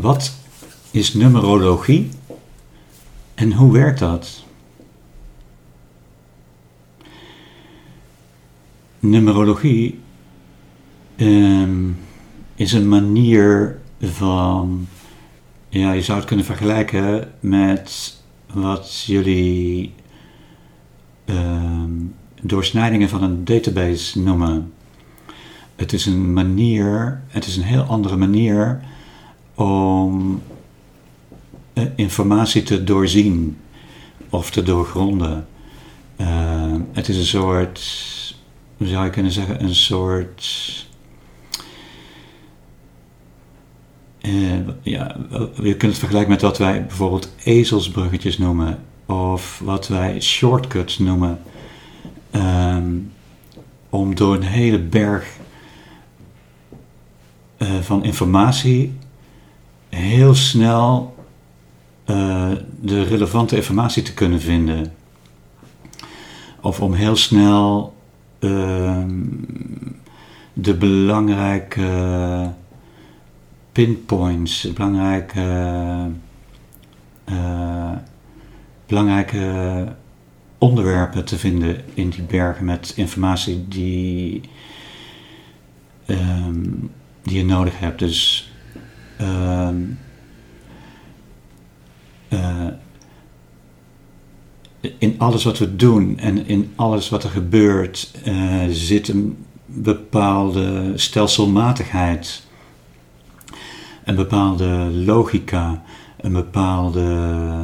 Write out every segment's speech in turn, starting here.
Wat is numerologie en hoe werkt dat? Numerologie um, is een manier van, ja, je zou het kunnen vergelijken met wat jullie um, doorsnijdingen van een database noemen. Het is een manier, het is een heel andere manier om eh, informatie te doorzien of te doorgronden. Uh, het is een soort, hoe zou je kunnen zeggen, een soort. Uh, ja, je kunt het vergelijken met wat wij bijvoorbeeld ezelsbruggetjes noemen, of wat wij shortcuts noemen, um, om door een hele berg van informatie heel snel uh, de relevante informatie te kunnen vinden. Of om heel snel uh, de belangrijke pinpoints, belangrijke, uh, belangrijke onderwerpen te vinden in die bergen met informatie die, um, die je nodig hebt. Dus uh, in alles wat we doen en in alles wat er gebeurt uh, zit een bepaalde stelselmatigheid, een bepaalde logica, een bepaalde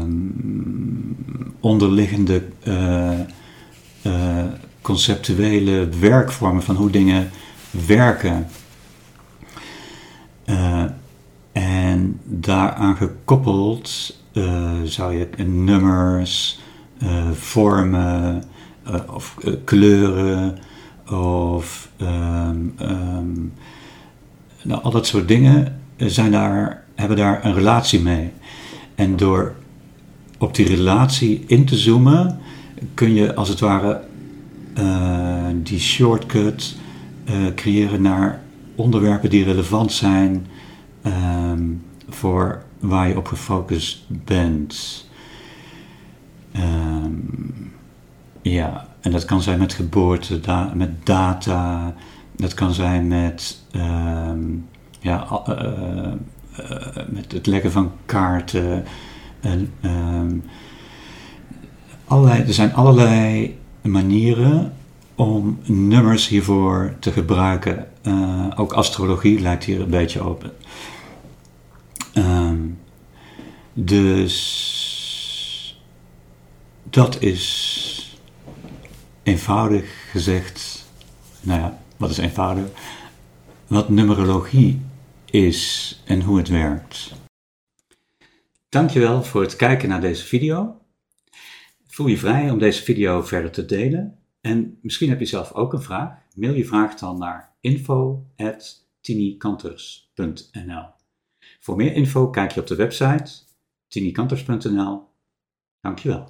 um, onderliggende uh, conceptuele werkvormen van hoe dingen werken. En daaraan gekoppeld zou je nummers, uh, vormen uh, of kleuren of um, um, nou, al dat soort dingen zijn daar, hebben daar een relatie mee. En door op die relatie in te zoomen kun je als het ware die shortcut creëren naar onderwerpen die relevant zijn um, voor waar je op gefocust bent. Um, ja, en dat kan zijn met geboorte, met data, dat kan zijn met, um, ja, uh, uh, met het leggen van kaarten. En, allerlei, er zijn allerlei manieren om nummers hiervoor te gebruiken. Uh, ook astrologie lijkt hier een beetje op. Um, dus dat is eenvoudig gezegd, nou ja, wat is eenvoudig? Wat numerologie is en hoe het werkt. Dankjewel voor het kijken naar deze video. Voel je vrij om deze video verder te delen. En misschien heb je zelf ook een vraag. Mail je vraag dan naar info.tinikanters.nl voor meer info kijk je op de website tinikanters.nl. Dankjewel.